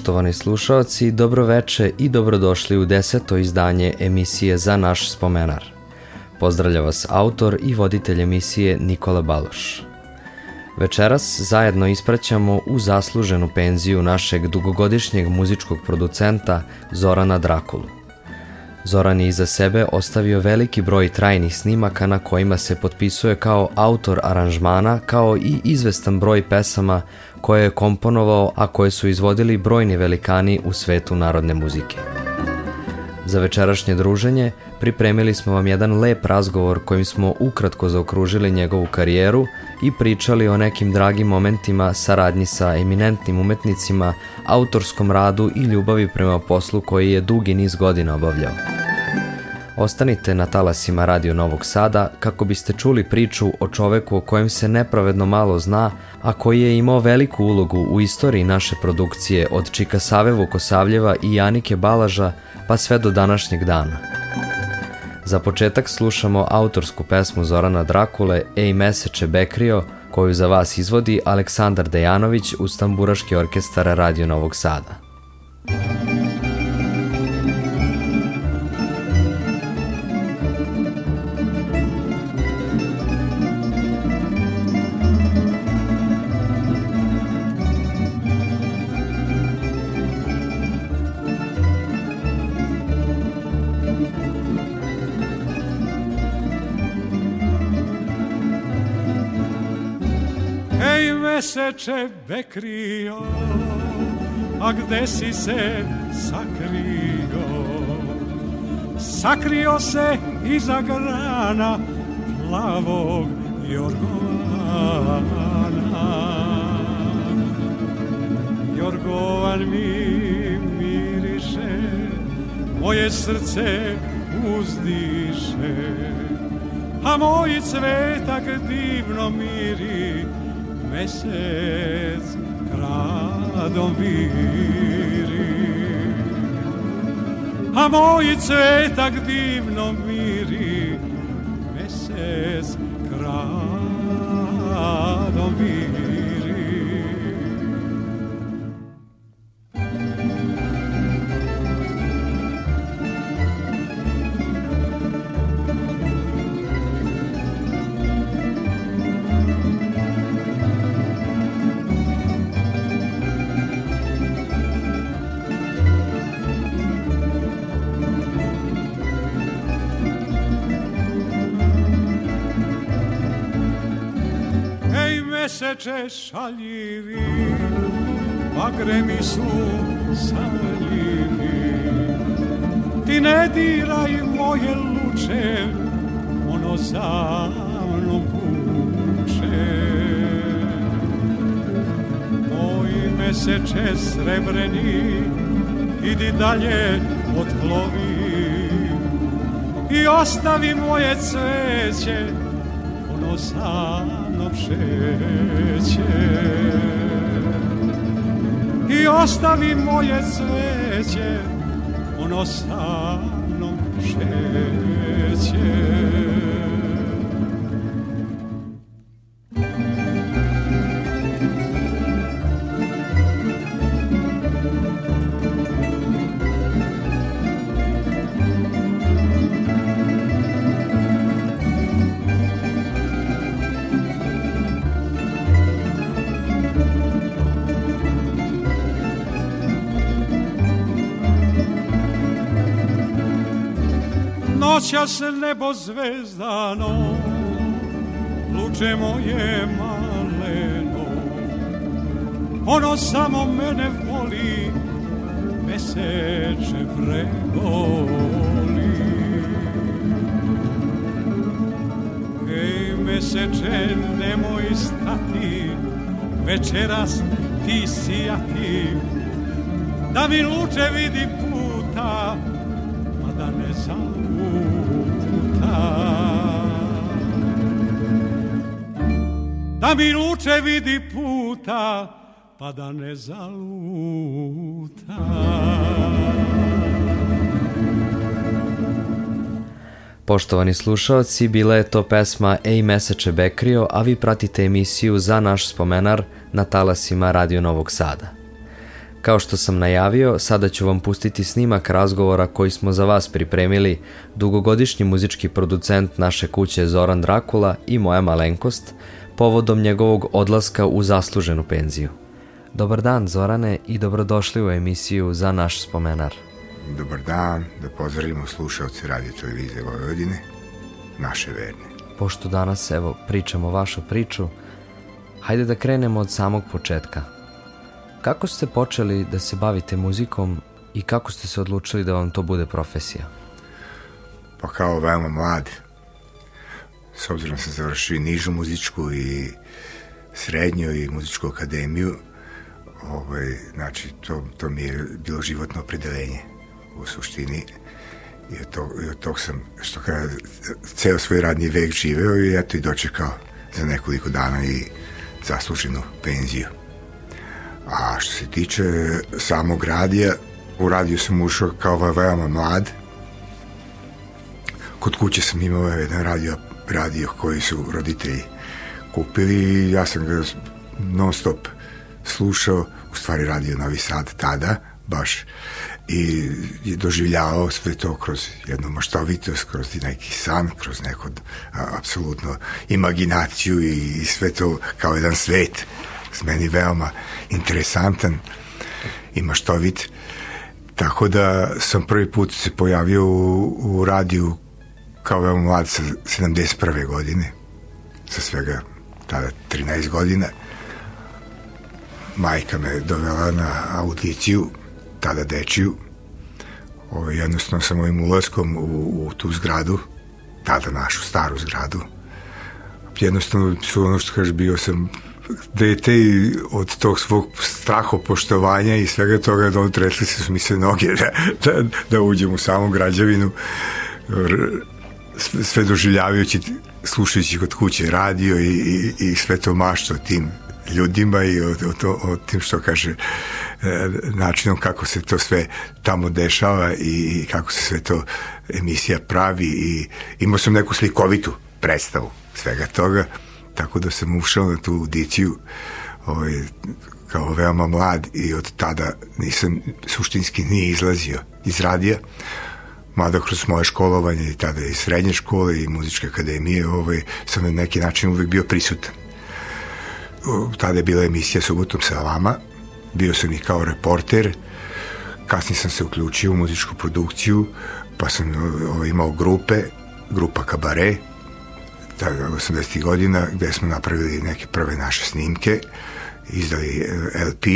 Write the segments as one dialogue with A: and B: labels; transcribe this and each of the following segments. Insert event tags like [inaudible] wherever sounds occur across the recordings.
A: Poštovani slušalci, dobroveče i dobrodošli u deseto izdanje emisije Za naš spomenar. Pozdravlja vas autor i voditelj emisije Nikola Baloš. Večeras zajedno ispraćamo u zasluženu penziju našeg dugogodišnjeg muzičkog producenta Zorana Drakulu. Zoran je iza sebe ostavio veliki broj trajnih snimaka na kojima se potpisuje kao autor aranžmana kao i izvestan broj pesama koje je komponovao, a koje su izvodili brojni velikani u svetu narodne muzike. Za večerašnje druženje pripremili smo vam jedan lep razgovor kojim smo ukratko zaokružili njegovu karijeru i pričali o nekim dragim momentima saradnji sa eminentnim umetnicima, autorskom radu i ljubavi prema poslu koji je dugi niz godina obavljao. Ostanite na talasima Radio Novog Sada kako biste čuli priču o čoveku o kojem se nepravedno malo zna, a koji je imao veliku ulogu u istoriji naše produkcije od Čika Save Vukosavljeva i Janike Balaža pa sve do današnjeg dana. Za početak slušamo autorsku pesmu Zorana Drakule Ej meseče Bekrio, koju za vas izvodi Aleksandar Dejanović uz tamburaški orkestar Radio Novog Sada.
B: Meseče bekrio, a gde si se sakrio? Sakrio se iza grana plavog jorgovana. Jorgovan mi miriše, moje srce uzdiše, a moj cvetak divno miri, mesec gradom viri. A moj cvetak divno miri Mesec gradom viri meseče šaljivi, a gremi su samljivi. Ti ne diraj moje luče, ono za mnom kuće. Moj meseče srebreni, idi dalje odplovi i ostavi moje cveće, ono sam pšeće i ostavi moje cveće ono sa mnom šeće noćas nebo zvezdano, luče moje maleno, ono samo mene voli, meseče pregoli. Ej, meseče, nemoj stati, večeras ti sijati, da mi luče vidi Mi luče vidi puta, pa da ne zaluta.
A: Poštovani slušalci, bila je to pesma Ej meseče Bekrio, a vi pratite emisiju za naš spomenar na talasima Radio Novog Sada. Kao što sam najavio, sada ću vam pustiti snimak razgovora koji smo za vas pripremili dugogodišnji muzički producent naše kuće Zoran Drakula i moja malenkost, povodom njegovog odlaska u zasluženu penziju. Dobar dan Zorane i dobrodošli u emisiju za naš spomenar.
C: Dobar dan, da pozdravimo slušalce radio televizije Vojvodine, naše verne.
A: Pošto danas evo pričamo vašu priču, hajde da krenemo od samog početka. Kako ste počeli da se bavite muzikom i kako ste se odlučili da vam to bude profesija?
C: Pa kao veoma mlad, s obzirom da sam završio i nižu muzičku i srednju i muzičku akademiju, ovaj, znači to, to mi je bilo životno opredelenje u suštini i od tog, i od tog sam što kada ceo svoj radni vek živeo i eto i dočekao za nekoliko dana i zasluženu penziju. A što se tiče samog radija, u radiju sam ušao kao veoma mlad. Kod kuće sam imao jedan radio, radio koji su roditelji kupili i ja sam ga non stop slušao, u stvari radio Novi Sad tada, baš i doživljavao sve to kroz jednu maštovitost, kroz neki san, kroz neku apsolutno imaginaciju i, i sve to kao jedan svet s meni veoma interesantan i maštovit. Tako da sam prvi put se pojavio u, u radiju kao veoma mlad sa 71. godine, sa svega tada 13 godina majka me dovela na audiciju, tada dečiju. Ovaj, jednostavno sam ovim ulaskom u, u tu zgradu, tada našu staru zgradu, jednostavno su ono što kaže, bio sam dete i od tog svog strahopoštovanja i svega toga da tresli se su mi se noge da, da, da uđem u samu građevinu sve doživljavajući slušajući kod kuće radio i, i, i sve to mašto tim ljudima i o, o, o tim što kaže e, načinom kako se to sve tamo dešava i kako se sve to emisija pravi i imao sam neku slikovitu predstavu svega toga tako da sam ušao na tu audiciju ovaj, kao veoma mlad i od tada nisam suštinski nije izlazio iz radija mada kroz moje školovanje i tada i srednje škole i muzičke akademije ovaj, sam na neki način uvek bio prisutan tada je bila emisija Subotom sa vama, bio sam i kao reporter, kasnije sam se uključio u muzičku produkciju, pa sam o, imao grupe, grupa Kabare, tada 80. godina, gde smo napravili neke prve naše snimke, izdali e, LP,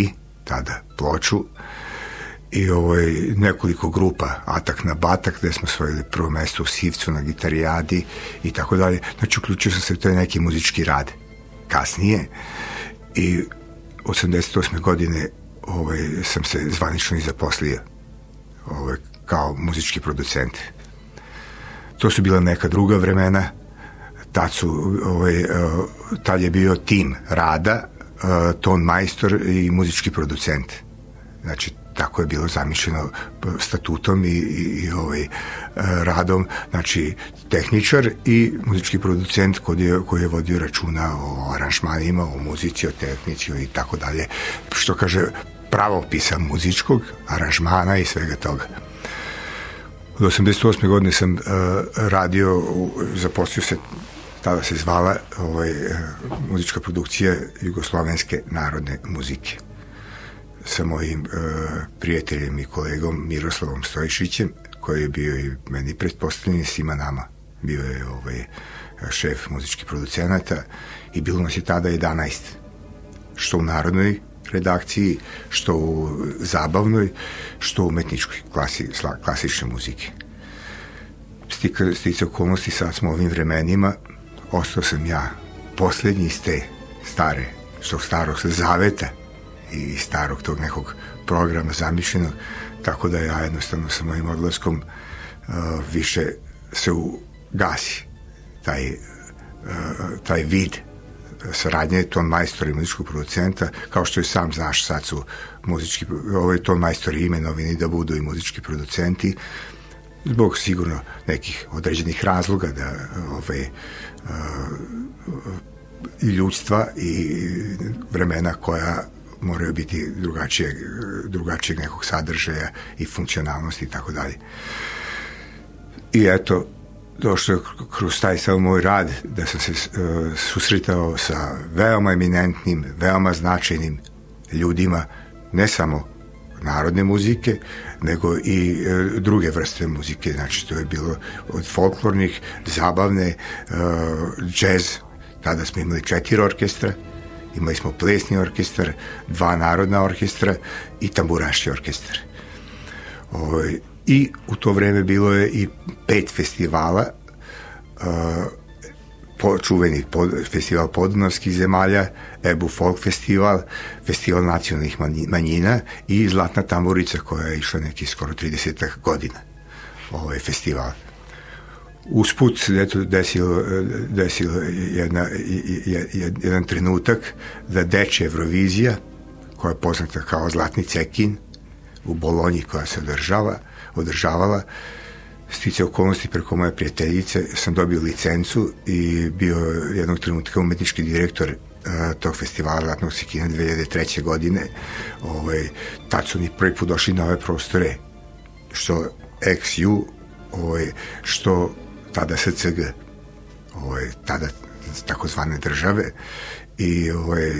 C: tada ploču, i ovaj, nekoliko grupa, Atak na Batak, gde smo svojili prvo mesto u Sivcu na gitarijadi i tako dalje. Znači, uključio sam se u taj neki muzički rad kasnije i 88. godine ovaj, sam se zvanično i zaposlio ovaj, kao muzički producent. To su bila neka druga vremena, tad, su, ovaj, eh, tad je bio tim rada, eh, ton majstor i muzički producent. Znači, tako je bilo zamišljeno statutom i, i, i ovaj, radom, znači tehničar i muzički producent koji je, koji je vodio računa o aranžmanima, o muzici, o tehnici i tako dalje, što kaže pravopisa muzičkog, aranžmana i svega toga. Od 88. godine sam uh, radio, zaposlio se tada se zvala ovaj, uh, muzička produkcija Jugoslovenske narodne muzike sa mojim uh, prijateljem i kolegom Miroslavom Stojšićem, koji je bio i meni pretpostavljen svima nama. Bio je ovaj, šef muzičkih producenata i bilo nas je tada 11. Što u narodnoj redakciji, što u zabavnoj, što u umetničkoj klasi, klasične muzike. Stika, stice okolnosti sad smo ovim vremenima, ostao sam ja poslednji iz te stare, što starog zaveta i starog tog nekog programa zamišljenog, tako da ja jednostavno sa mojim odlaskom uh, više se ugasi taj, uh, taj vid saradnje. Ton majstora i muzičkog producenta, kao što i sam znaš, sad su muzički, ovaj ton majstori imenovini da budu i muzički producenti, zbog sigurno nekih određenih razloga da ovaj, uh, i ljudstva i vremena koja moraju biti drugačije, drugačijeg nekog sadržaja i funkcionalnosti i tako dalje. I eto, došlo je kroz taj sav moj rad da sam se uh, susretao sa veoma eminentnim, veoma značajnim ljudima, ne samo narodne muzike, nego i e, druge vrste muzike. Znači, to je bilo od folklornih, zabavne, e, džez. Tada smo imali četiri orkestra, imali smo plesni orkestar, dva narodna orkestra i tamburaški orkestar. Ovaj, I u to vreme bilo je i pet festivala, uh, po, čuveni pod, festival podunavskih zemalja, Ebu Folk festival, festival nacionalnih manjina i Zlatna tamburica koja je išla neki skoro 30 godina ovaj festival. Usput eto, desilo, desilo jedna, jedan trenutak da deče Eurovizija, koja je poznata kao Zlatni cekin, u Bolonji koja se održava, održavala, stice okolnosti preko moje prijateljice sam dobio licencu i bio jednog trenutka umetnički direktor uh, tog festivala Latnog Sikina 2003. godine. Ovaj, tad su mi prvi put došli na ove prostore, što XU, ovaj, što tada SCG, ovaj, tada takozvane države i ovaj,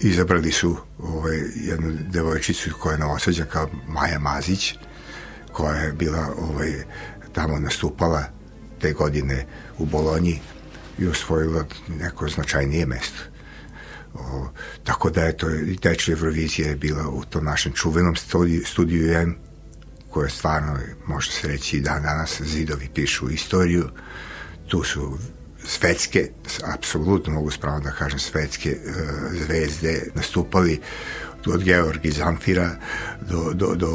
C: izabrali su ovaj, jednu devojčicu koja je novosađa kao Maja Mazić, koja je bila ovaj, tamo nastupala te godine u Bolonji i osvojila neko značajnije mesto. O, tako da eto, i tečna Eurovizija je bila u tom našem čuvenom studiju, studiju M, koje stvarno, može se reći i dan danas, zidovi pišu istoriju. Tu su svetske, apsolutno mogu spravno da kažem svetske uh, zvezde nastupali od Georgi Zamfira do, do, do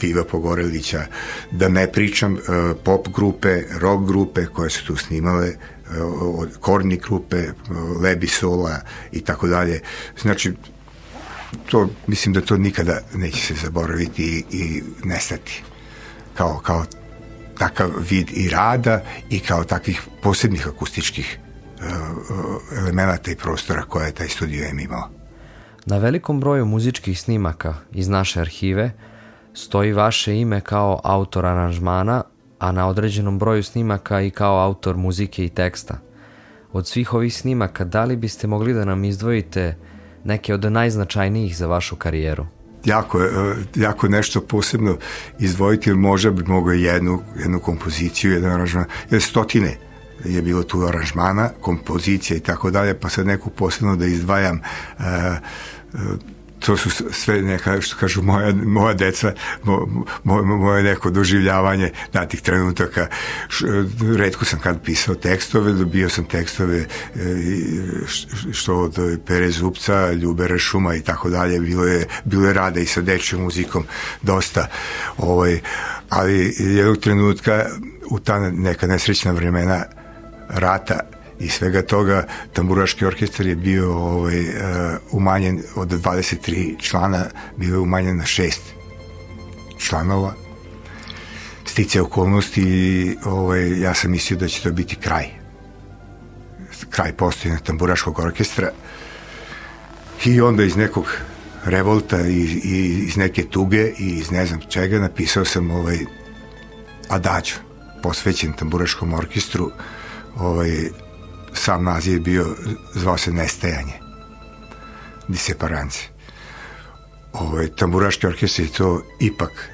C: Viva Pogorelića, da ne pričam uh, pop grupe, rock grupe koje su tu snimale, uh, od Korni grupe, Lebi Sola i tako dalje. Znači, to, mislim da to nikada neće se zaboraviti i, i nestati kao, kao takav vid i rada i kao takvih posebnih akustičkih uh, elemenata i prostora koje je taj studio M imao.
A: Na velikom broju muzičkih snimaka iz naše arhive stoji vaše ime kao autor aranžmana, a na određenom broju snimaka i kao autor muzike i teksta. Od svih ovih snimaka, da li biste mogli da nam izdvojite neke od najznačajnijih za vašu karijeru?
C: jako, jako nešto posebno izdvojiti, možda bi mogao jednu, jednu kompoziciju, jedan aranžman, jer stotine je bilo tu aranžmana, kompozicija i tako dalje, pa sad neku posebno da izdvajam uh, uh, to su sve neka, što kažu moja, moja deca, mo, mo, moje neko doživljavanje datih trenutaka. Š, redko sam kad pisao tekstove, dobio sam tekstove e, što od Pere Zupca, Ljubera Šuma i tako dalje. Bilo je, bilo je rada i sa dečjom muzikom dosta. Ovaj, ali jednog trenutka u ta neka nesrećna vremena rata i svega toga tamburaški orkestar je bio ovaj, uh, umanjen od 23 člana bio je umanjen na šest članova. Stice okolnosti ovaj, ja sam mislio da će to biti kraj. Kraj postojanja tamburaškog orkestra. I onda iz nekog revolta i, i iz neke tuge i iz ne znam čega napisao sam ovaj adađu posvećen tamburaškom orkestru ovaj sam naziv bio, zvao se Nestajanje. Diseparance. Ovaj, tamburaški orkestar je to ipak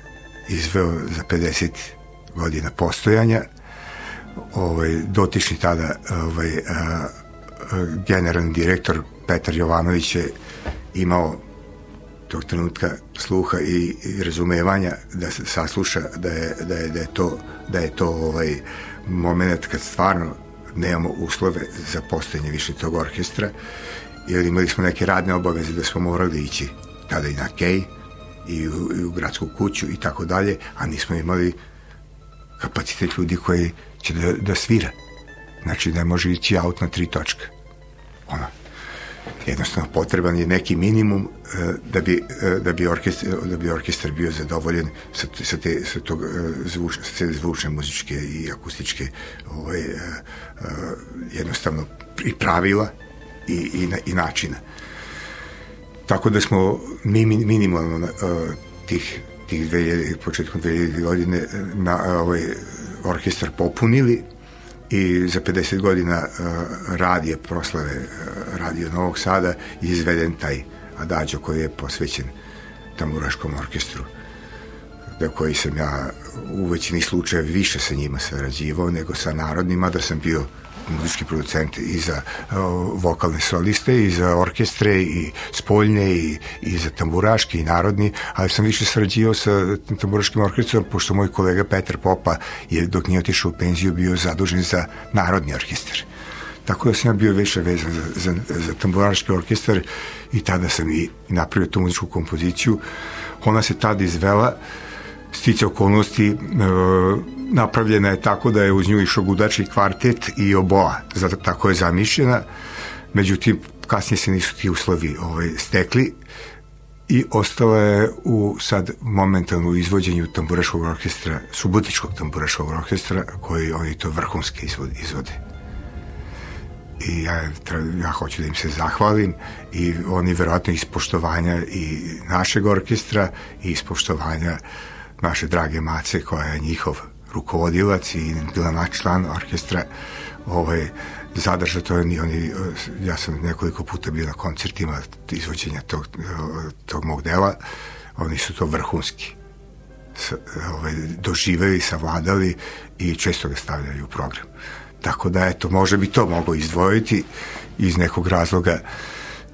C: izveo za 50 godina postojanja. Ovaj, dotični tada ovaj, a, a, generalni direktor Petar Jovanović je imao tog trenutka sluha i, i razumevanja da se sasluša da je, da je, da je to, da je to ovaj moment kad stvarno nemamo uslove za postojanje više tog orkestra jer imali smo neke radne obaveze da smo morali ići tada i na Kej i u, i u gradsku kuću i tako dalje, a nismo imali kapacitet ljudi koji će da, da svira. Znači ne može ići aut na tri točka. Ona, jednostavno potreban je neki minimum uh, da bi, uh, da bi, orkestar, da bi orkestar bio zadovoljen sa, sa, te, sa tog zvuč, sa te zvučne muzičke i akustičke ovaj, jednostavno i pravila i, i, i načina. Tako da smo mi minimalno tih, tih 2000, početkom 2000 godine na ovaj orkestar popunili i za 50 godina uh, radije proslave uh, Radio Novog Sada izveden taj adađo koji je posvećen tamburaškom orkestru da koji sam ja u većini slučaja više sa njima sarađivao nego sa narodnima, da sam bio muzički producent i za uh, vokalne soliste i za orkestre i spoljne i, i za tamburaški i narodni, ali sam više sarađivao sa tamburaškim orkestrom pošto moj kolega Petar Popa je dok nije otišao u penziju bio zadužen za narodni orkestar. Tako da sam ja bio više vezan za, za, za tamburaški orkestar i tada sam i napravio tu muzičku kompoziciju. Ona se tada izvela stice okolnosti uh, napravljena je tako da je uz nju išao gudački kvartet i oboa, zato tako je zamišljena. Međutim, kasnije se nisu ti uslovi ovaj, stekli i ostala je u sad momentalno izvođenju tamburaškog orkestra, subotičkog tamburaškog orkestra, koji oni to vrhunske izvode. I ja, ja hoću da im se zahvalim i oni verovatno iz poštovanja i našeg orkestra i iz poštovanja naše drage mace koja je njihov rukovodilac i bila naš član orkestra ovaj, zadrža to oni, oni, ja sam nekoliko puta bio na koncertima izvođenja tog, tog mog dela oni su to vrhunski ovaj, doživeli, savladali i često ga stavljaju u program. Tako da eto, može bi to mogo izdvojiti iz nekog razloga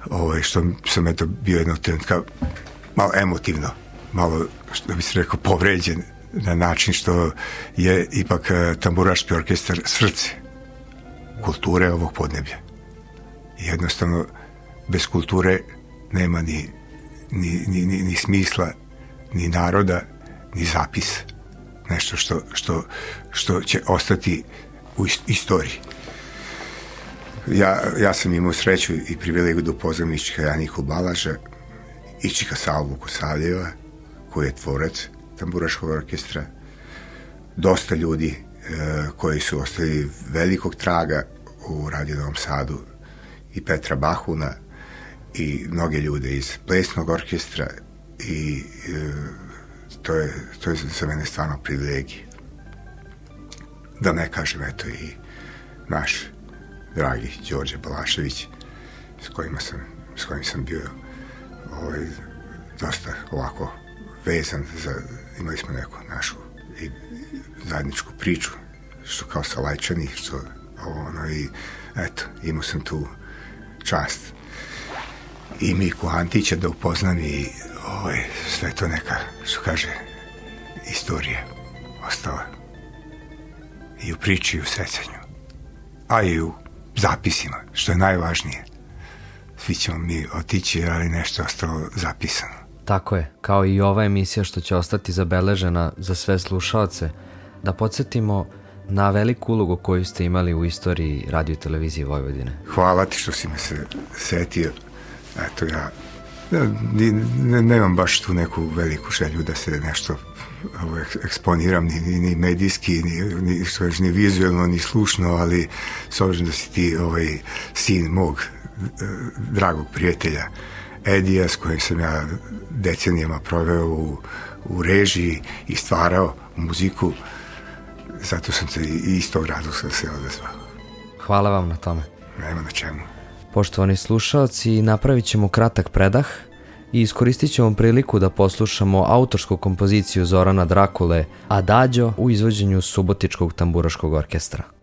C: ovaj, što sam eto bio jednog trenutka malo emotivno malo, što bi se rekao, povređen na način što je ipak e, tamburaški orkestar srce kulture ovog podneblja. Jednostavno, bez kulture nema ni, ni, ni, ni, ni smisla, ni naroda, ni zapis. Nešto što, što, što će ostati u istoriji. Ja, ja sam imao sreću i privilegiju da upoznam Iščika Janiku Balaža, Iščika Salvu Kosavljeva, koji je tvorac tamburaškog orkestra, dosta ljudi e, koji su ostali velikog traga u Radio Novom Sadu i Petra Bahuna i mnoge ljude iz plesnog orkestra i e, to, je, to je za mene stvarno privilegij. Da ne kažem, eto i naš dragi Đorđe Balašević s kojima sam, s kojim sam bio ovaj, dosta ovako vezan za, imali smo neku našu i zajedničku priču, što kao sa Lajčani, što ono i eto, imao sam tu čast i Miku Antića da upoznam i ovaj, sve to neka, što kaže, istorija ostala i u priči i u sećanju, a i u zapisima, što je najvažnije. Svi ćemo mi otići, ali nešto ostalo zapisano.
A: Tako je, kao i ova emisija što će ostati zabeležena za sve slušalce, da podsjetimo na veliku ulogu koju ste imali u istoriji radio i televizije Vojvodine.
C: Hvala ti što si me se setio. Eto ja ne, ne, nemam baš tu neku veliku želju da se nešto ovo, eksponiram ni, ni, ni medijski, ni, ni, što ni vizualno, ni slušno, ali s obzirom da si ti ovaj, sin mog eh, dragog prijatelja, Edija s kojim sam ja decenijama proveo u, u režiji i stvarao muziku, zato sam se i iz tog razloga se odazvao.
A: Hvala vam na tome.
C: Nema na čemu.
A: Poštovani slušalci, napravit ćemo kratak predah i iskoristit ćemo priliku da poslušamo autorsku kompoziciju Zorana Drakule Adagio u izvođenju Subotičkog tamburaškog orkestra.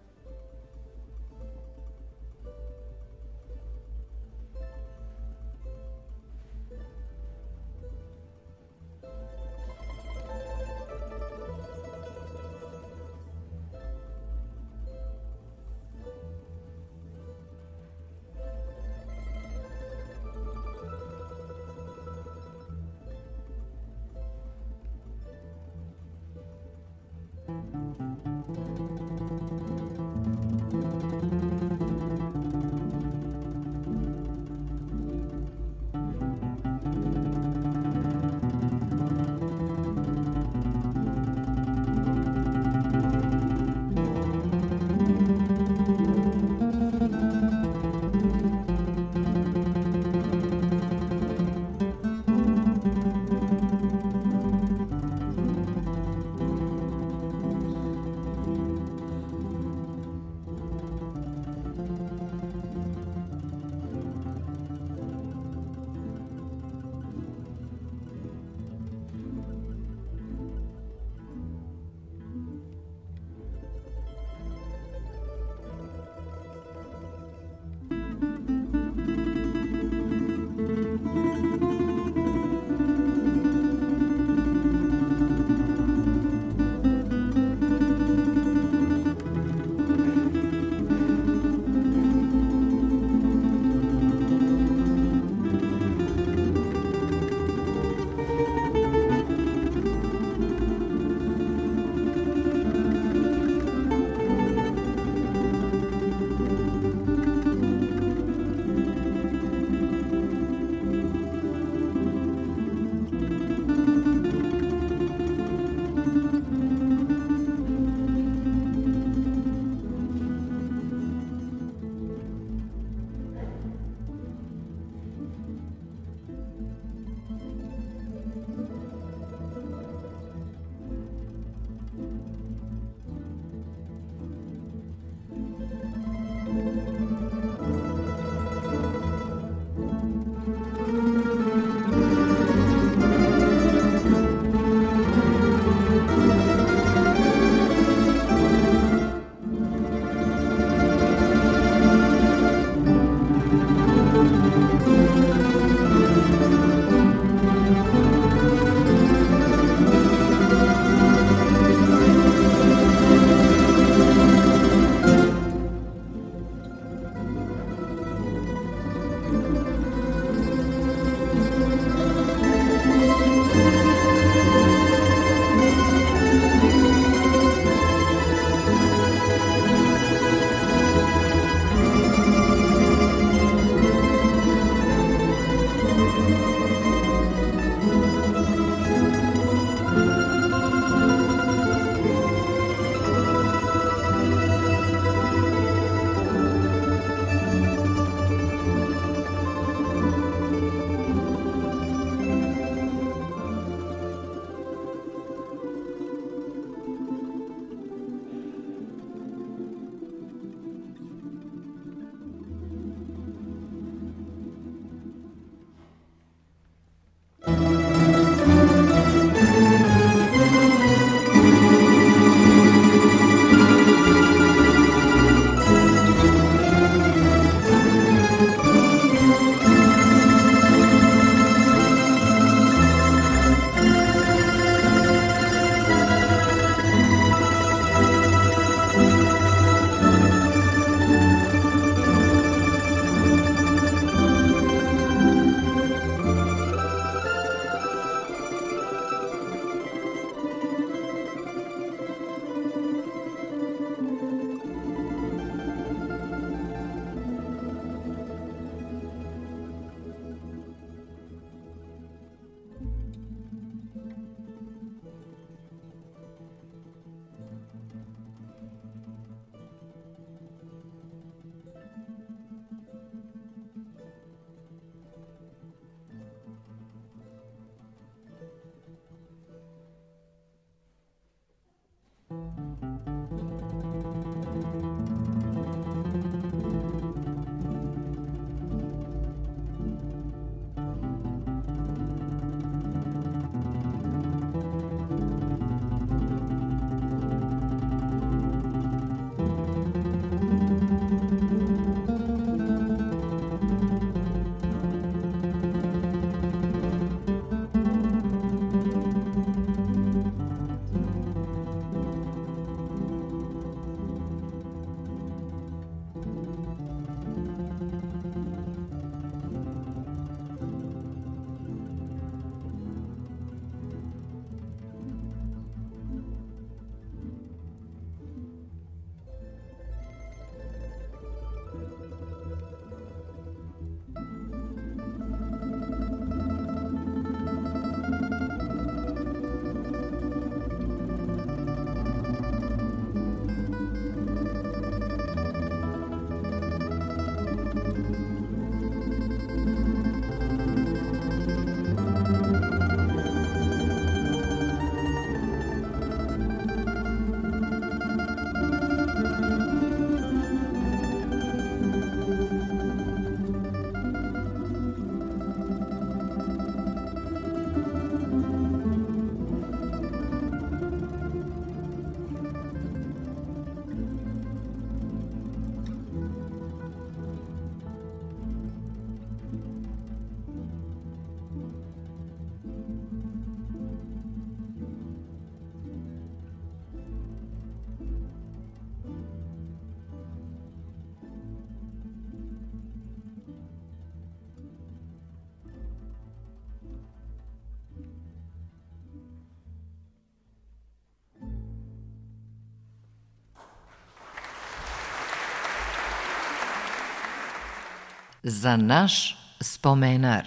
D: Za naš spomenar.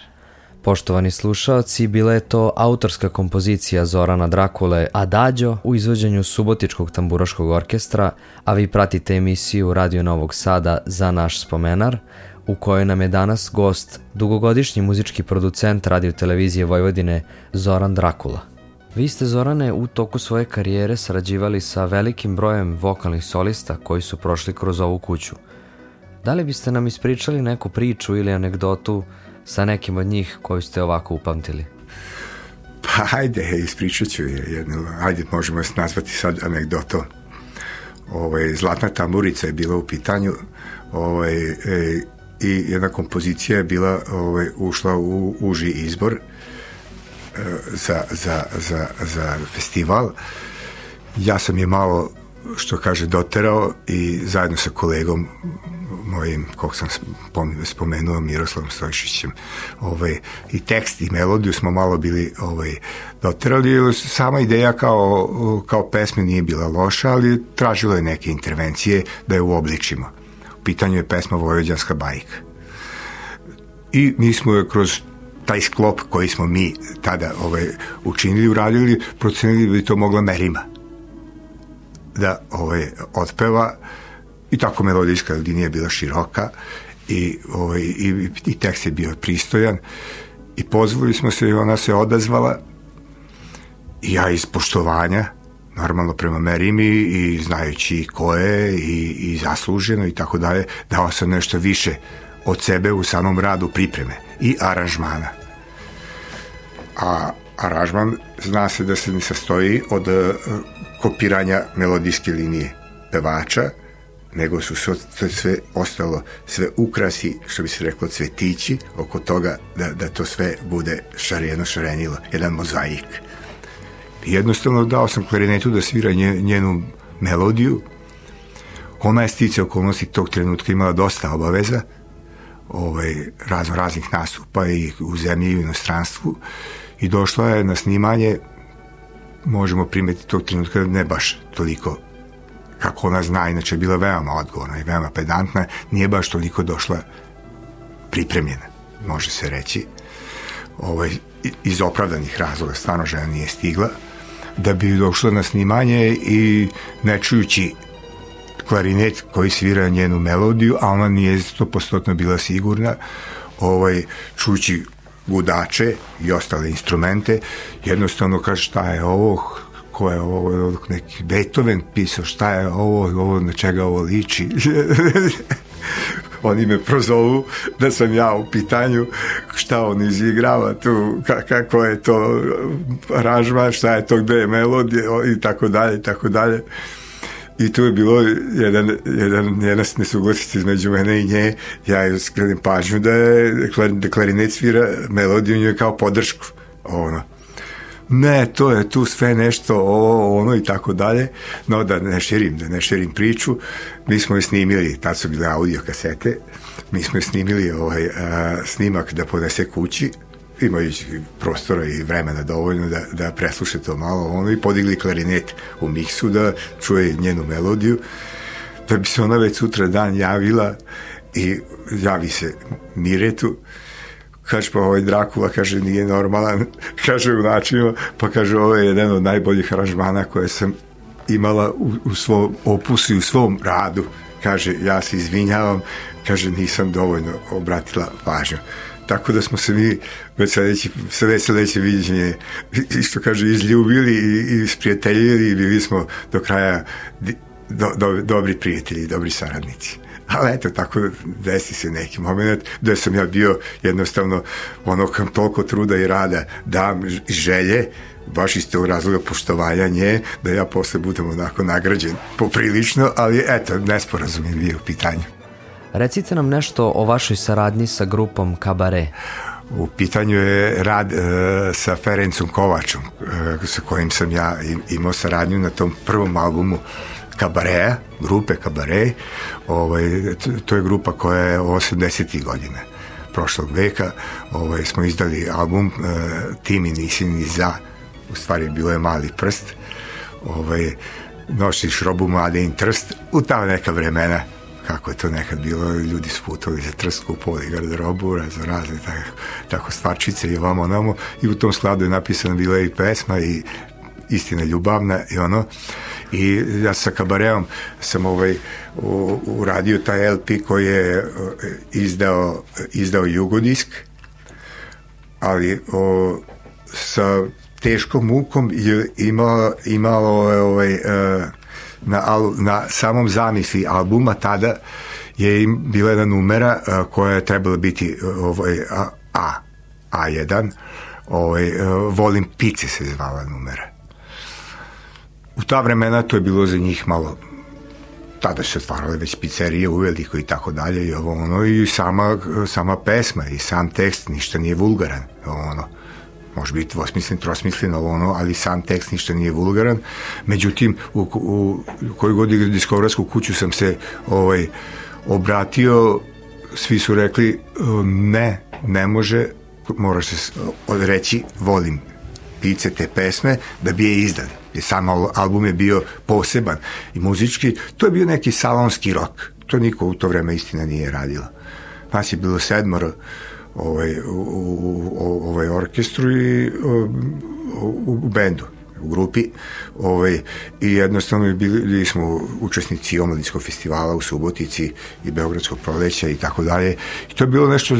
A: Poštovani slušaoci, bila je to autorska kompozicija Zorana Drakule Adagio u izvođenju Subotičkog tamburaškog orkestra, a vi pratite emisiju Radio Novog Sada za naš spomenar, u kojoj nam je danas gost dugogodišnji muzički producent radio televizije Vojvodine Zoran Drakula. Vi ste, Zorane, u toku svoje karijere sarađivali sa velikim brojem vokalnih solista koji su prošli kroz ovu kuću. Da li biste nam ispričali neku priču ili anegdotu sa nekim od njih koju ste ovako upamtili?
C: Pa hajde, ispričat ću je jednu, hajde možemo se nazvati sad anegdotom. Ovaj, Zlatna tamburica je bila u pitanju ovaj, e, i jedna kompozicija je bila ovaj, ušla u uži izbor e, za, za, za, za festival. Ja sam je malo, što kaže, doterao i zajedno sa kolegom mojim, kog sam spomenuo, Miroslavom Stojšićem, ovaj, i tekst i melodiju smo malo bili ovaj, doterali. Sama ideja kao, kao pesme nije bila loša, ali tražilo je neke intervencije da je uobličimo. U pitanju je pesma Vojvođanska bajka. I mi smo je kroz taj sklop koji smo mi tada ovaj, učinili, uradili, procenili da bi to mogla Merima da ovaj, otpeva i tako melodijska linija bila široka. I, ovaj, i, i tekst je bio pristojan. I pozvali smo se i ona se odazvala. I ja iz poštovanja normalno prema Merimi i znajući ko je i, i zasluženo i tako dalje, dao sam nešto više od sebe u samom radu pripreme i aranžmana. A aranžman zna se da se ne sastoji od uh, kopiranja melodijske linije pevača, nego su sve, sve ostalo, sve ukrasi, što bi se reklo, cvetići oko toga da, da to sve bude šareno šarenilo, jedan mozaik. Jednostavno dao sam klarinetu da svira njenu melodiju. Ona je stice okolnosti tog trenutka imala dosta obaveza, ovaj, razno raznih nastupa i u zemlji i u inostranstvu i došla je na snimanje možemo primetiti tog trenutka ne baš toliko kako ona zna, inače je bila veoma odgovorna i veoma pedantna, nije baš toliko došla pripremljena, može se reći. Ovaj, iz opravdanih razloga stvarno žena nije stigla, da bi došla na snimanje i ne čujući klarinet koji svira njenu melodiju, a ona nije 100% bila sigurna, ovaj, čujući gudače i ostale instrumente, jednostavno kaže šta je ovo, ko je ovo, neki Beethoven pisao, šta je ovo, ovo na čega ovo liči. [laughs] Oni me prozovu da sam ja u pitanju šta on izigrava tu, kako je to aranžman, šta je to, gde je melodija i tako dalje i tako dalje. I tu je bilo jedan, jedan, jedna nesuglasica između mene i nje. Ja joj skrenim pažnju da je da klarinet svira melodiju njoj kao podršku. Ono ne, to je tu sve nešto ovo, ono i tako dalje, no da ne širim, da ne širim priču, mi smo je snimili, tad su bile audio kasete, mi smo je snimili ovaj, a, snimak da podese kući, imajući prostora i vremena dovoljno da, da presluše to malo. Ono i podigli klarinet u miksu da čuje njenu melodiju da bi se ona već sutra dan javila i javi se Miretu kaže pa ovaj Drakula kaže nije normalan. [laughs] Kaže u načinu pa kaže ovo je jedan od najboljih aranžmana koje sam imala u, u svom opusu i u svom radu. Kaže ja se izvinjavam. Kaže nisam dovoljno obratila pažnju. Tako da smo se mi već sledeće, sve sledeće viđenje isto kaže izljubili i, i sprijateljili i bili smo do kraja do, do, dobri prijatelji, dobri saradnici ali eto, tako desi se neki moment da sam ja bio jednostavno ono kam toliko truda i rada dam želje baš iz tog razloga poštovanja nje, da ja posle budem onako nagrađen poprilično, ali eto, nesporazum je bio u pitanju.
A: Recite nam nešto o vašoj saradnji sa grupom Kabare.
C: U pitanju je rad e, sa Ferencom Kovačom, e, sa kojim sam ja imao saradnju na tom prvom albumu Kabareja, grupe Kabare. Ovaj, to je grupa koja je 80. godine prošlog veka. Ovaj, smo izdali album e, Ti mi nisi ni za, u stvari bilo je mali prst. Ovaj, nosiš robu mlade in trst u ta neka vremena kako je to nekad bilo, ljudi su putovali za trsku, poli garderobu, za razne tako, tako stvarčice i ovamo onamo i u tom skladu je napisana bila i pesma i istina ljubavna i ono i ja sa kabareom sam ovaj uradio taj LP koji je izdao, izdao Jugodisk ali o, sa teškom mukom je imalo, imalo ovaj, e, na, na samom zamisli albuma tada je im bila jedna numera e, koja je trebala biti ovaj, A, A A1 ovaj, Volim pice se zvala numera u ta vremena to je bilo za njih malo tada se otvarale već pizzerije uveliko i tako dalje i ovo ono i sama, sama pesma i sam tekst ništa nije vulgaran ono može biti dvosmislen, trosmislen, ovo ono, ali sam tekst ništa nije vulgaran. Međutim, u, u, u koju god diskografsku kuću sam se ovaj, obratio, svi su rekli ne, ne može, moraš se reći volim pice te pesme da bi je izdali. Jer sam album je bio poseban i muzički, to je bio neki salonski rok. To niko u to vreme istina nije radila. Nas je bilo sedmoro, ovaj, u, u, ovaj orkestru i u, u bendu u grupi ovaj, i jednostavno bili, bili smo učesnici omladinskog festivala u Subotici i Beogradskog proleća i tako dalje. I to je bilo nešto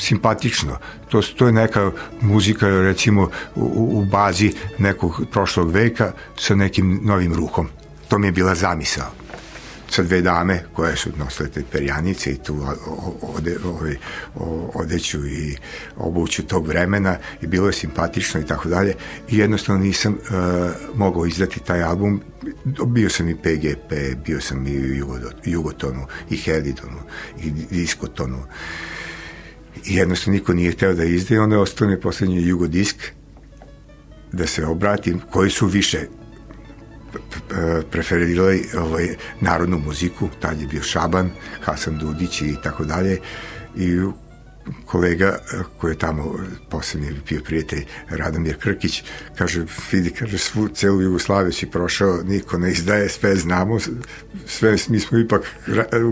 C: simpatično. To, to je neka muzika recimo u, u bazi nekog prošlog veka sa nekim novim ruhom. To mi je bila zamisao sa dve dame koje su nosile te perjanice i tu ode, ode, odeću i obuću tog vremena i bilo je simpatično i tako dalje. I jednostavno nisam uh, mogao izdati taj album. Bio sam i PGP, bio sam i Jugotonu i Helidonu i Diskotonu. I jednostavno niko nije hteo da izde onda je ostao mi poslednji Jugodisk da se obratim koji su više preferirali ovaj, narodnu muziku, tad je bio Šaban, Hasan Dudić i tako dalje. I kolega koji je tamo poslednji bio prijatelj Radomir Krkić kaže vidi kaže svu celu Jugoslaviju si prošao niko ne izdaje sve znamo sve mi smo ipak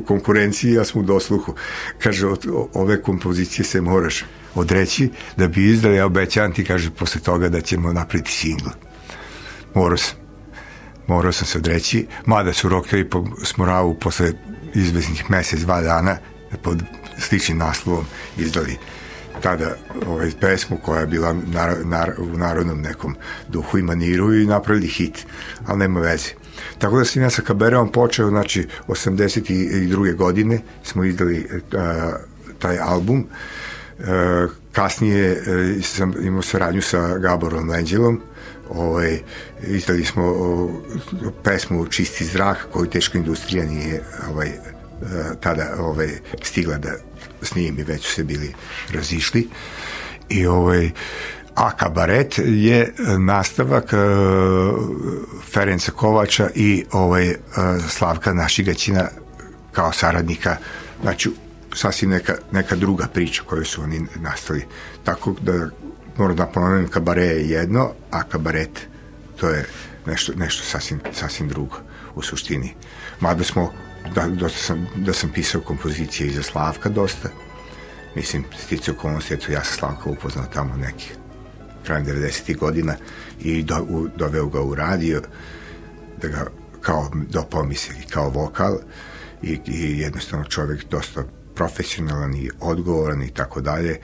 C: u konkurenciji ja smo u dosluhu. Kaže od ove kompozicije se moraš odreći da bi izdali ja obećam ti kaže posle toga da ćemo napraviti singl. Morao sam morao sam se odreći, mada su Rockeri po Smoravu posle izveznih mesec, dva dana pod sličnim naslovom izdali tada ovaj, pesmu koja je bila nar, nar, u narodnom nekom duhu i maniru i napravili hit, ali nema veze. Tako da sam ja sa Kabereom počeo, znači 82. godine smo izdali a, taj album, a, kasnije a, sam imao saradnju sa Gaborom Lenđelom, ovaj, izdali smo o, pesmu Čisti zrak koju teška industrija nije ovaj, e, tada ovaj, stigla da snimi, već su se bili razišli. I ovaj, a kabaret je nastavak uh, Ferenca Kovača i ovaj uh, Slavka Našigaćina kao saradnika. Znači sasvim neka, neka druga priča koju su oni nastali. Tako da moram da ponovim, kabare je jedno, a kabaret to je nešto, nešto sasvim, sasvim drugo u suštini. Mada smo, da, dosta sam, da sam pisao kompozicije i za Slavka dosta, mislim, stice okolnosti, eto, ja sam Slavka upoznao tamo nekih krajem 90. godina i do, u, doveo ga u radio, da ga kao dopao mi se kao vokal i, i jednostavno čovjek dosta profesionalan i odgovoran i tako dalje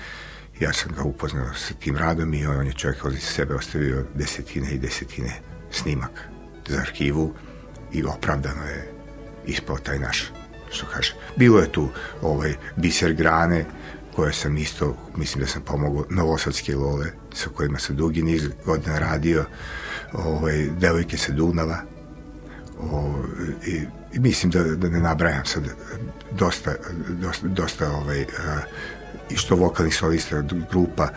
C: ja sam ga upoznao sa tim radom i on je čovjek od sebe ostavio desetine i desetine snimaka za arhivu i opravdano je ispao taj naš što kaže. Bilo je tu ovaj biser grane koje sam isto, mislim da sam pomogao Novosadske lole sa kojima sam dugi niz godina radio ovaj, devojke sa Dunava o, i, i mislim da, da ne nabrajam sad dosta, dosta, dosta ovaj, a, i što vokalni solista grupa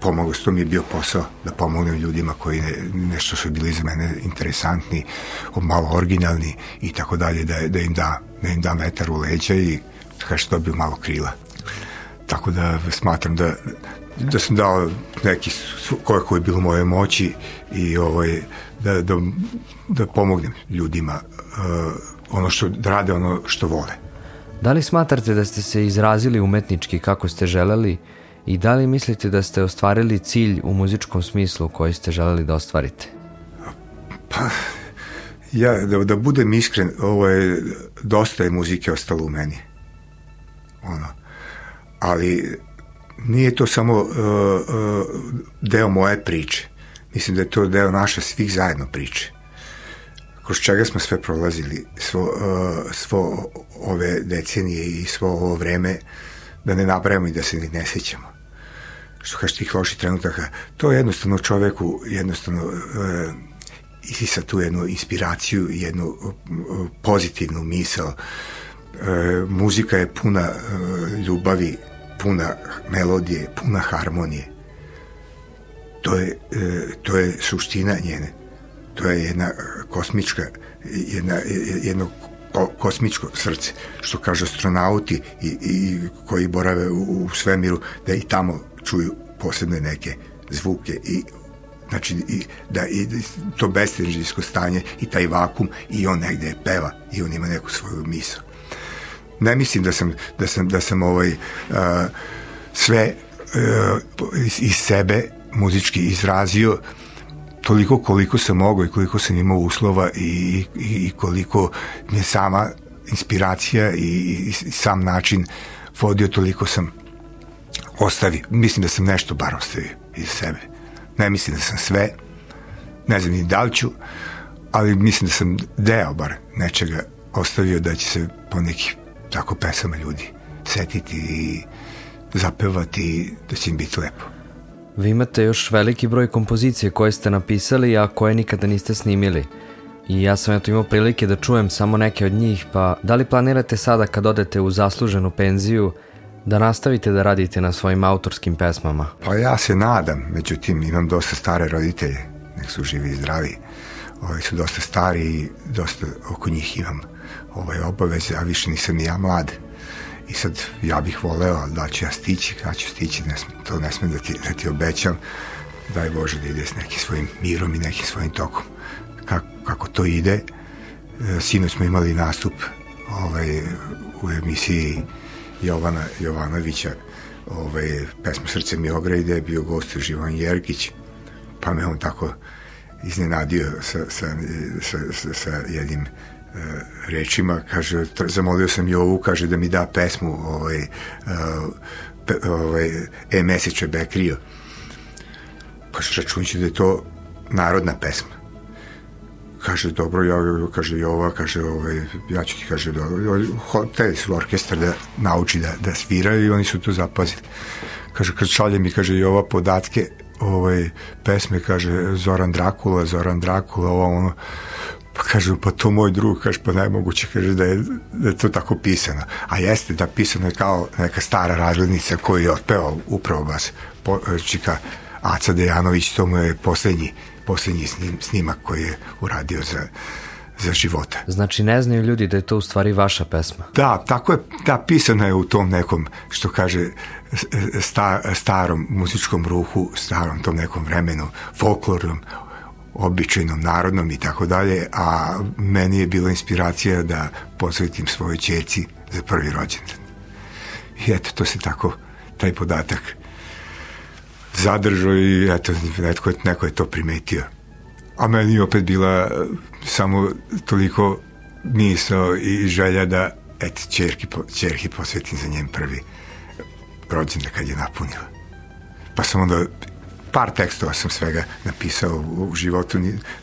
C: pomogao, što mi je bio posao da pomognem ljudima koji ne, nešto su bili za mene interesantni, malo originalni i tako dalje, da, da im da, da im dam vetar u leđa i kaže dobio malo krila. Tako da smatram da da sam dao neki koliko je bilo moje moći i ovaj, da, da, da pomognem ljudima uh, ono što, da rade ono što vole.
A: Da li smatrate da ste se izrazili umetnički kako ste želeli i da li mislite da ste ostvarili cilj u muzičkom smislu koji ste želeli da ostvarite?
C: Pa, ja, da, da budem iskren, ovo je, dosta je muzike ostalo u meni. Ono. Ali nije to samo uh, uh, deo moje priče. Mislim da je to deo naša svih zajedno priče. Kroz čega smo sve prolazili, svo, uh, svo ove decenije i svo ovo vreme, da ne napravimo i da se ne sećamo. Što kaže tih loših trenutaka, to jednostavno čoveku jednostavno uh, isisa tu jednu inspiraciju, jednu uh, pozitivnu misao. Uh, muzika je puna uh, ljubavi, puna melodije, puna harmonije. To je, e, to je suština njene. To je jedna kosmička, jedna, jedno kosmičko srce, što kaže astronauti i, i koji borave u, u svemiru, da i tamo čuju posebne neke zvuke i znači i, da i to bestežijsko stanje i taj vakum i on negde peva i on ima neku svoju misao ne mislim da sam, da sam, da sam ovaj, uh, sve uh, iz, iz sebe muzički izrazio toliko koliko sam mogao i koliko sam imao uslova i, i, i koliko mi je sama inspiracija i, i, i sam način vodio, toliko sam ostavio. Mislim da sam nešto bar ostavio iz sebe. Ne mislim da sam sve, ne znam ni da li ću, ali mislim da sam deo bar nečega ostavio da će se po nekih tako pesama ljudi setiti i zapevati da će im biti lepo.
A: Vi imate još veliki broj kompozicije koje ste napisali, a koje nikada niste snimili. I ja sam eto imao prilike da čujem samo neke od njih, pa da li planirate sada kad odete u zasluženu penziju da nastavite da radite na svojim autorskim pesmama?
C: Pa ja se nadam, međutim imam dosta stare roditelje, nek su živi i zdravi. Ovi su dosta stari i dosta oko njih imam ovaj, obaveze, a više nisam ni ja mlad. I sad ja bih voleo da ću ja stići, kada ću stići, ne sme, to ne smem da ti, da ti obećam. Daj Bože da ide s nekim svojim mirom i nekim svojim tokom. Kako, kako to ide, e, sinoć smo imali nastup ovaj, u emisiji Jovana Jovanovića ovaj, pesma Srce mi ogre gde je bio gost Živan Jergić pa me on tako iznenadio sa, sa, sa, sa, sa jednim rečima, kaže, zamolio sam Jovu, kaže da mi da pesmu ovaj, uh, ovaj, E meseče Bekrio. Kaže, računći da je to narodna pesma. Kaže, dobro, ja, kaže, Jova, kaže, ovaj, ja ću ti, kaže, da, hoteli su orkestar da nauči da, da sviraju i oni su to zapazili. Kaže, kad šalje mi, kaže, Jova podatke, ovaj, pesme, kaže, Zoran Drakula, Zoran Drakula, ovo, ono, Pa kažu, pa to moj drug, kaže, pa najmoguće, kaže, da je, da je to tako pisano. A jeste da pisano je kao neka stara razglednica koju je otpevao upravo bas po, čika Aca Dejanović, to mu je poslednji, poslednji snim, snimak koji je uradio za, za života.
A: Znači ne znaju ljudi da je to u stvari vaša pesma?
C: Da, tako je, da, pisana je u tom nekom, što kaže, sta, starom muzičkom ruhu, starom tom nekom vremenu, folklornom, običajnom, narodnom i tako dalje, a meni je bila inspiracija da posvetim svojoj čerci za prvi rođendan. I eto, to se tako, taj podatak zadržao i eto, netko, neko je to primetio. A meni je opet bila samo toliko misao i želja da eto, čerki, čerki posvetim za njen prvi rođendan kad je napunila. Pa sam onda par tekstova sam svega napisao u, u životu,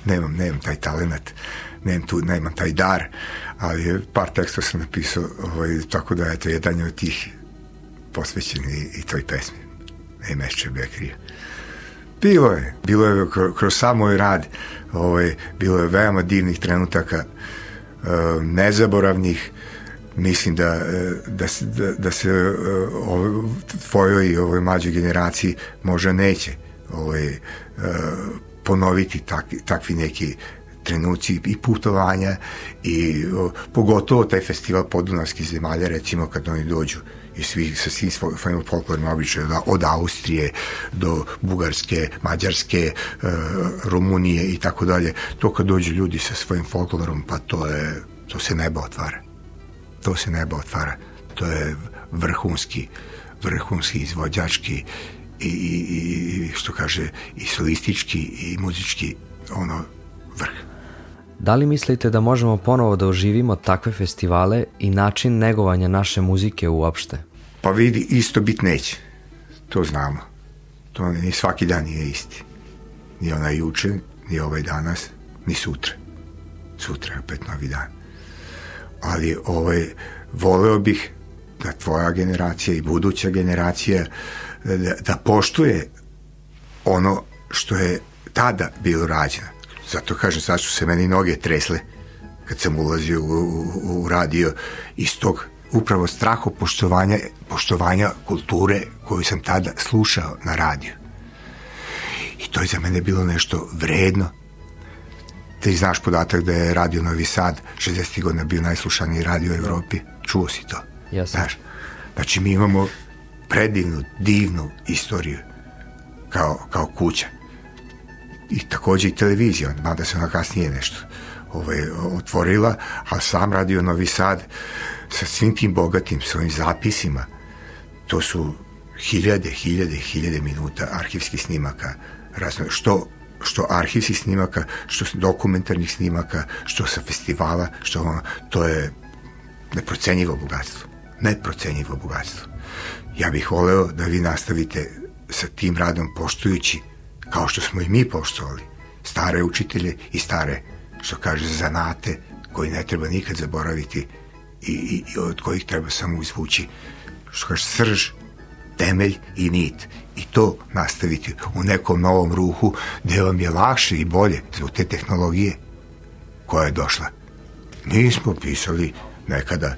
C: nemam, nemam taj talent, nemam, tu, nemam taj dar, ali par tekstova sam napisao, ovaj, tako da eto, jedan je od tih posvećen i, i toj pesmi. Mešće Bekrija. Bilo je, bilo je kroz sam moj rad, ovaj, bilo je veoma divnih trenutaka, eh, nezaboravnih, mislim da, da, da, da se ovoj, tvojoj i ovoj mlađoj generaciji možda neće ovaj, e, ponoviti tak, takvi neki trenuci i putovanja i o, pogotovo taj festival podunavskih zemalja recimo kad oni dođu i svi sa svim svojim folklornim običajima od Austrije do Bugarske, Mađarske, e, Rumunije i tako dalje. To kad dođu ljudi sa svojim folklorom, pa to je to se nebo otvara. to se neba otvara. To je vrhunski, vrhunski izvođački i, i, i što kaže i solistički i muzički ono vrh.
A: Da li mislite da možemo ponovo da oživimo takve festivale i način negovanja naše muzike uopšte?
C: Pa vidi, isto bit neće. To znamo. To ni svaki dan nije isti. Ni onaj juče, ni ovaj danas, ni sutra. Sutra je opet novi dan. Ali ovaj, voleo bih da tvoja generacija i buduća generacija da, da poštuje ono što je tada bilo rađeno. Zato kažem, sad su se meni noge tresle kad sam ulazio u, u, u radio iz tog upravo straho poštovanja, poštovanja kulture koju sam tada slušao na radiju. I to je za mene bilo nešto vredno. Ti znaš podatak da je radio Novi Sad 60. godina bio najslušaniji radio u Evropi. Čuo si to?
A: Jasno.
C: Znaš, znači mi imamo predivnu, divnu istoriju kao, kao kuća. I takođe i televizija, mada se ona kasnije nešto ovaj, otvorila, a sam radio Novi Sad sa svim tim bogatim svojim zapisima, to su hiljade, hiljade, hiljade minuta arhivskih snimaka, razno, što što arhivskih snimaka, što dokumentarnih snimaka, što sa festivala, što ono, to je neprocenjivo bogatstvo. Neprocenjivo bogatstvo. Ja bih voleo da vi nastavite sa tim radom poštujući, kao što smo i mi poštovali, stare učitelje i stare, što kaže, zanate, koji ne treba nikad zaboraviti i, i, i od kojih treba samo izvući, što kaže, srž, temelj i nit. I to nastaviti u nekom novom ruhu gde vam je lakše i bolje zbog te tehnologije koja je došla. Mi smo pisali nekada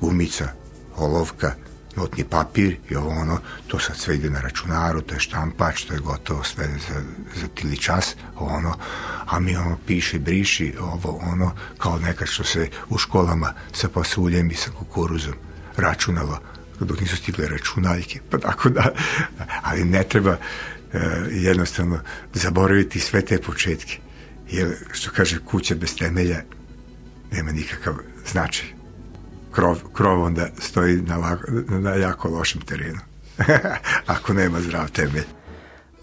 C: gumica, olovka, notni papir i ovo ono, to sad sve ide na računaru, to je štampač, to je gotovo sve za, za tili čas, ono, a mi ono piše, briši, ovo ono, kao nekad što se u školama sa pasuljem i sa kukuruzom računalo, dok nisu stigle računaljke, pa tako da, ali ne treba e, jednostavno zaboraviti sve te početke, jer što kaže kuća bez temelja nema nikakav značaj krov, krov onda stoji na, lako, na jako lošem terenu. [laughs] Ako nema zdrav temelj.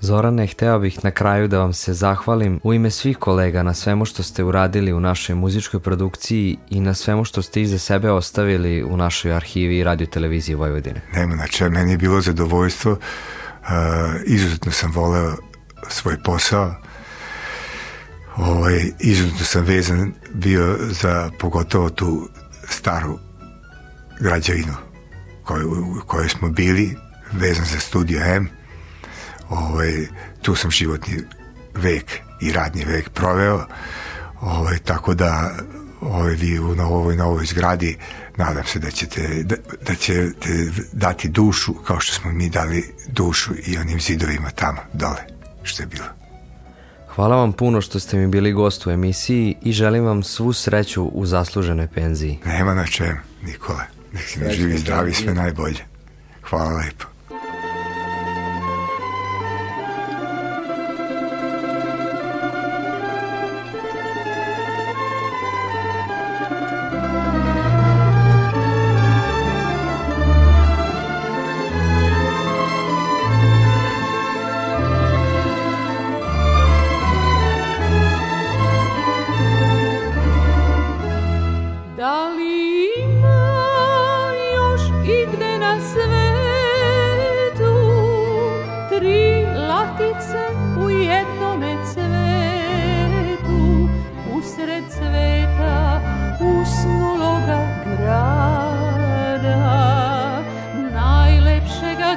A: Zorane, hteo bih na kraju da vam se zahvalim u ime svih kolega na svemu što ste uradili u našoj muzičkoj produkciji i na svemu što ste iza sebe ostavili u našoj arhivi i radio televiziji Vojvodine.
C: Nema na meni je bilo zadovoljstvo, uh, izuzetno sam voleo svoj posao, ovaj, izuzetno sam vezan bio za pogotovo tu staru građevinu koju, kojoj smo bili, vezan za studio M. Ovaj, tu sam životni vek i radni vek proveo, ovaj, tako da ovaj, vi u novoj, novoj zgradi nadam se da ćete, da, da ćete dati dušu kao što smo mi dali dušu i onim zidovima tamo dole što je bilo.
A: Hvala vam puno što ste mi bili gost u emisiji i želim vam svu sreću u zasluženoj penziji.
C: Nema na čem, Nikola. Nek si mi živi zdravi, sve najbolje. Hvala lepo.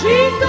E: Chico!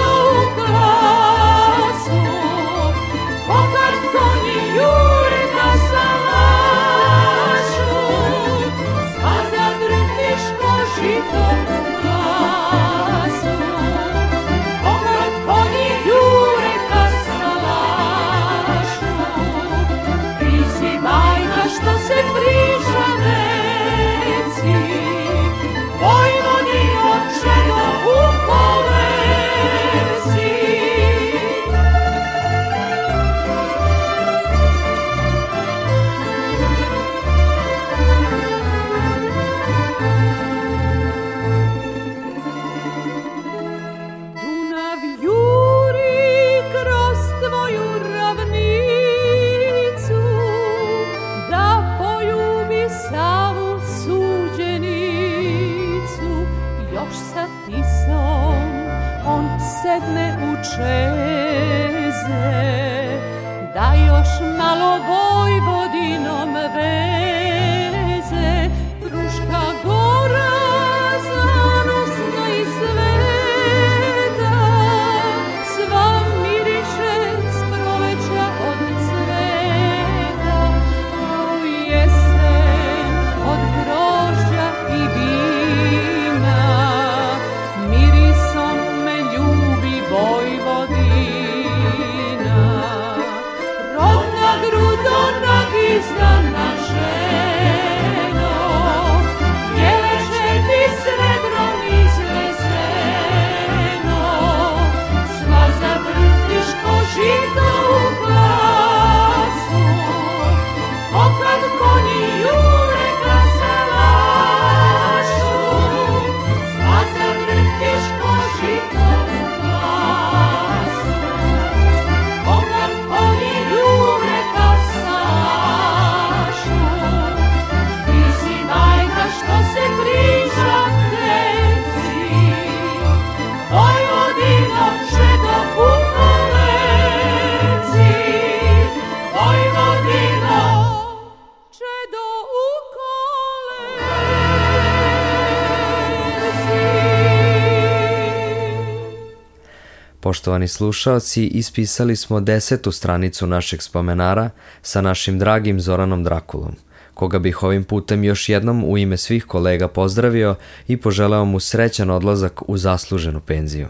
A: Poštovani slušaoci, ispisali smo desetu stranicu našeg spomenara sa našim dragim Zoranom Drakulom, koga bih ovim putem još jednom u ime svih kolega pozdravio i poželeo mu srećan odlazak u zasluženu penziju.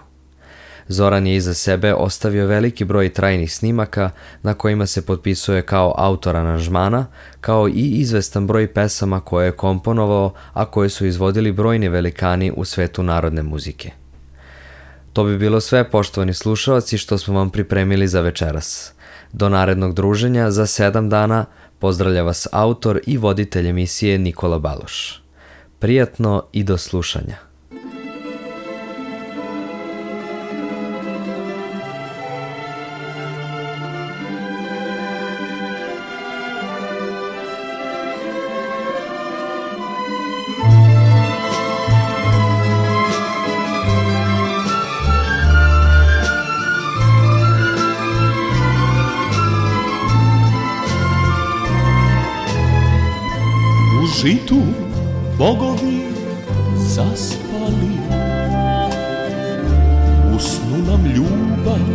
A: Zoran je iza sebe ostavio veliki broj trajnih snimaka na kojima se potpisuje kao autor aranžmana, kao i izvestan broj pesama koje je komponovao, a koje su izvodili brojni velikani u svetu narodne muzike. To bi bilo sve, poštovani slušalci, što smo vam pripremili za večeras. Do narednog druženja za sedam dana pozdravlja vas autor i voditelj emisije Nikola Baloš. Prijatno i do slušanja.
E: Bogovi zaspali. U snu nam ljubav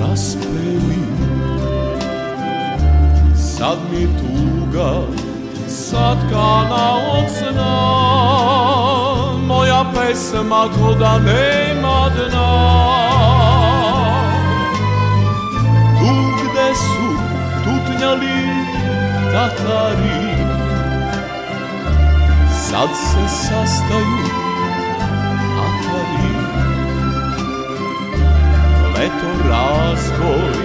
E: raspeli. Sad mi tuga satkana od sna. Moja pesma to da nema dna. Tu gde su tutnjali tatari Sad se sastaju atari Leto razboj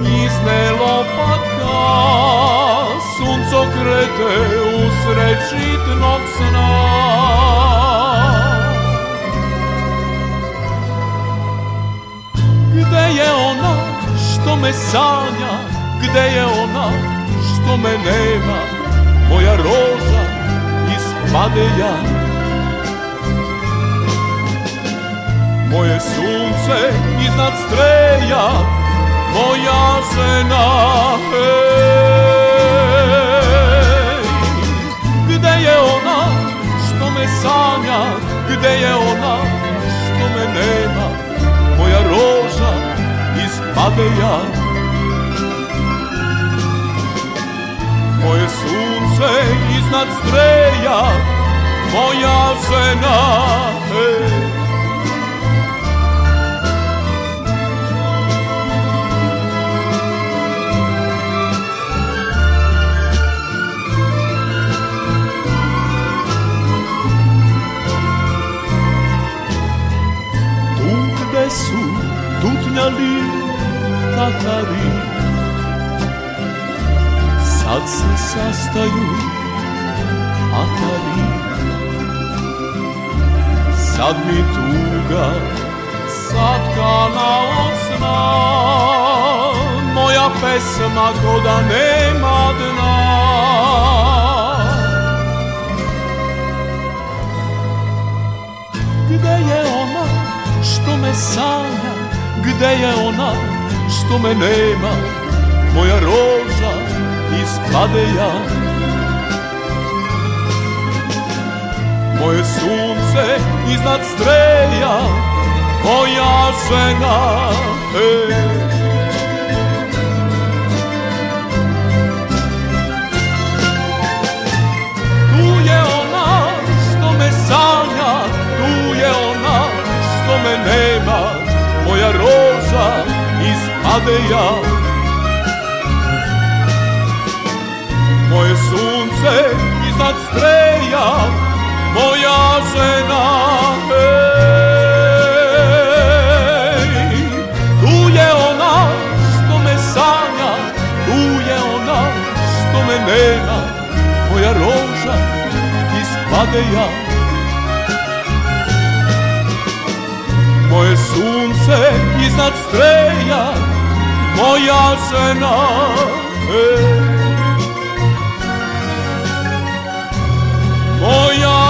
E: izne lopatka Sunco krete usred žitnog sna. Gde je ona što me sanja Gde je ona što me nema? Moja roža ja. Moje sunce iznad streja Moja žena hej. Gde je ona što me sanja Gde je ona što me nema? Spade ja. Moje sunce iznad streja Moja žena hey. su tutnjali Tatari Sad se sastaju Atari Sad mi tuga satkana od sna Moja pesma ko da nema dna. Gde je ona što me sanja? Gde je ona što me nema? Moja roža iz padeja Moje sunce iznad streja Moja žena hey. me nema Moja roza ispade ja Moje sunce iznad streja Moja žena Ej, tu je ona što me sanja Tu je ona što me nema Moja roža ispade ja moje sunce iznad streja, moja žena. E. Moja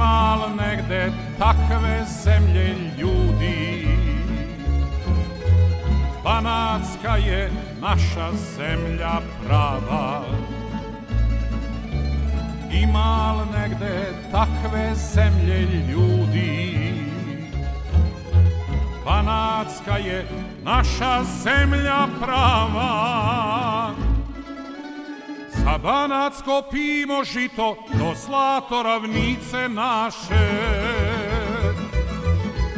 F: Ima li negde takve zemlje ljudi. Banatska je naša zemlja prava. Ima li negde takve zemlje ljudi. Banatska je naša zemlja prava Za banacko pimo žito do zlato ravnice naše.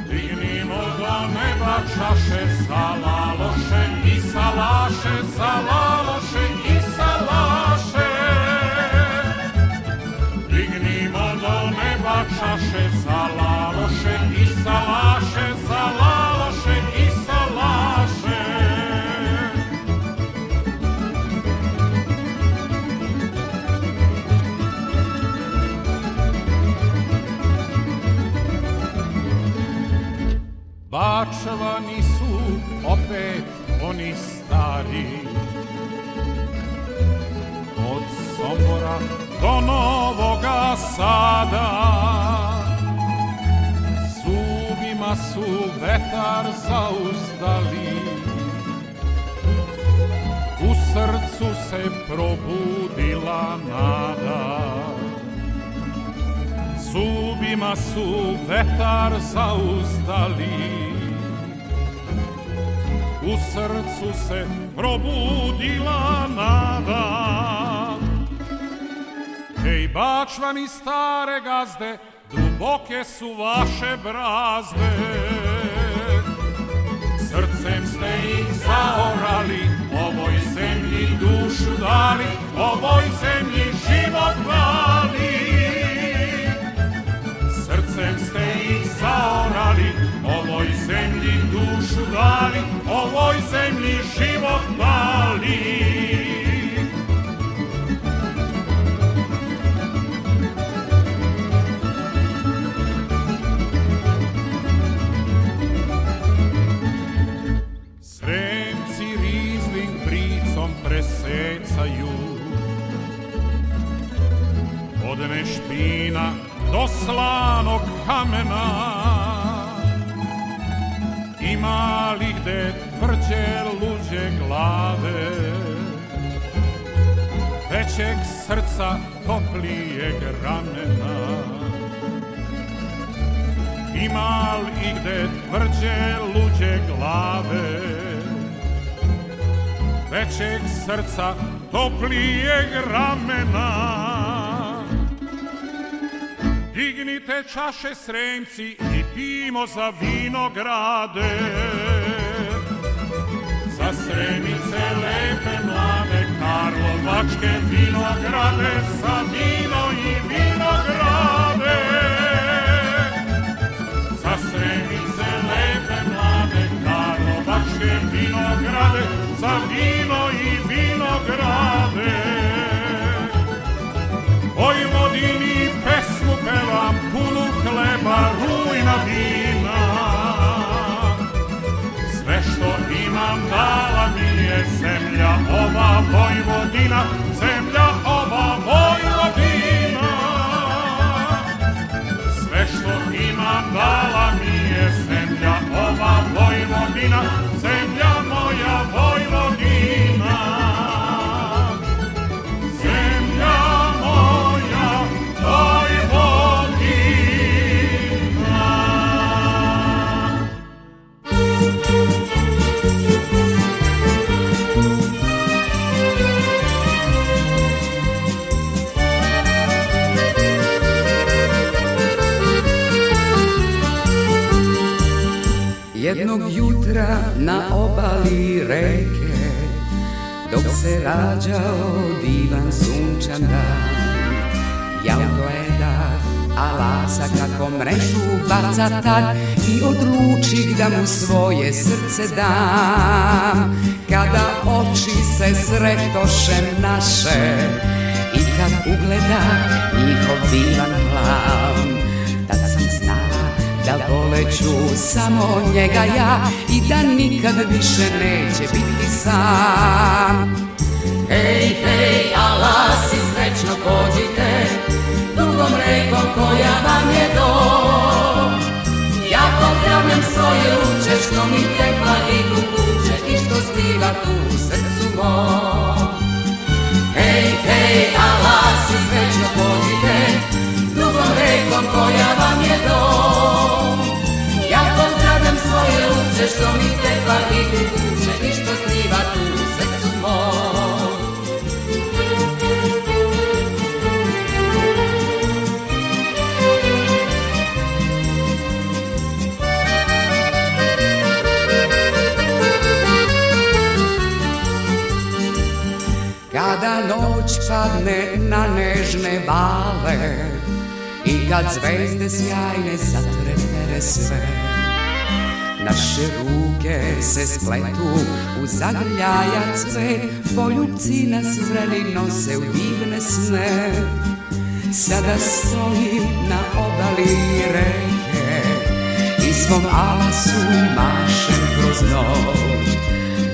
F: Dignimo do neba čaše za laloše i salaše, za laloše i salaše. Dignimo do neba čaše Bačvani su opet oni stari. Od Sombora do Novoga Sada. Zubima su vetar zauzdali. U srcu se probudila nada. Zubima su vetar zauzdali U srcu se probudila nada. Ej, bačvani stare gazde Duboke su vaše brazde. Srcem ste ih zaorali Ovoj zemlji dušu dali Ovoj zemlji život dali. Srcem ste ih zaorali Ovoj zemlji u glavi, ovoj zemlji život mali. Sremci riznim pricom presecaju od neština do slanog kamena Ima li gde tvrđe luđe glave. Većeg srca toplijeg ramena. Ima li gde tvrđe luđe glave. Većeg srca toplijeg ramena Dignite čaše sremci i pimo za vinograde. Za sremice lepe mlade Karlovačke vinograde Za vino i vinograde rujna vina. Sve što imam dala mi je zemlja ova Vojvodina Zemlja
G: Jednog jutra na obali reke Dok se rađao divan sunčan dan. Ja gleda a lasa kako mrežu baca tad I odlučih da mu svoje srce dam Kada oči se sretoše naše I kad ugleda njihov divan znala da voleću samo njega ja I da nikad više neće biti sam. Hej, hej, alasi, srećno pođite Dugom rekom koja vam je dom. Ja pozdravljam svoje uče što mi tekla i kukuće I što stiga tu što mi tekla i kukuće I što stiga tu srcu mom. Kada noć padne na nežne bale I kad zvezde sjajne zatrepere sve Naše ruke se spletu u zagrljaja cvet Poljubci nas vreli nose u divne sne. Sada stojim na obali reke I svom alasu mašem kroz noć.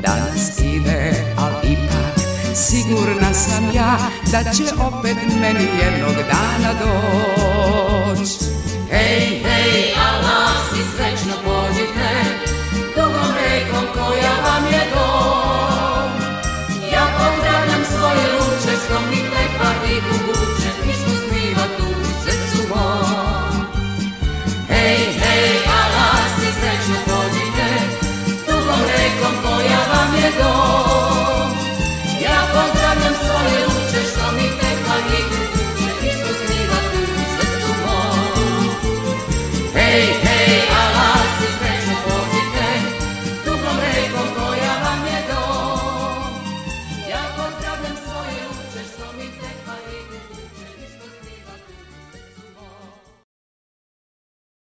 G: Danas ide, al ipak sigurna sam ja Da će opet meni jednog dana doć. Hej, hej, alasi,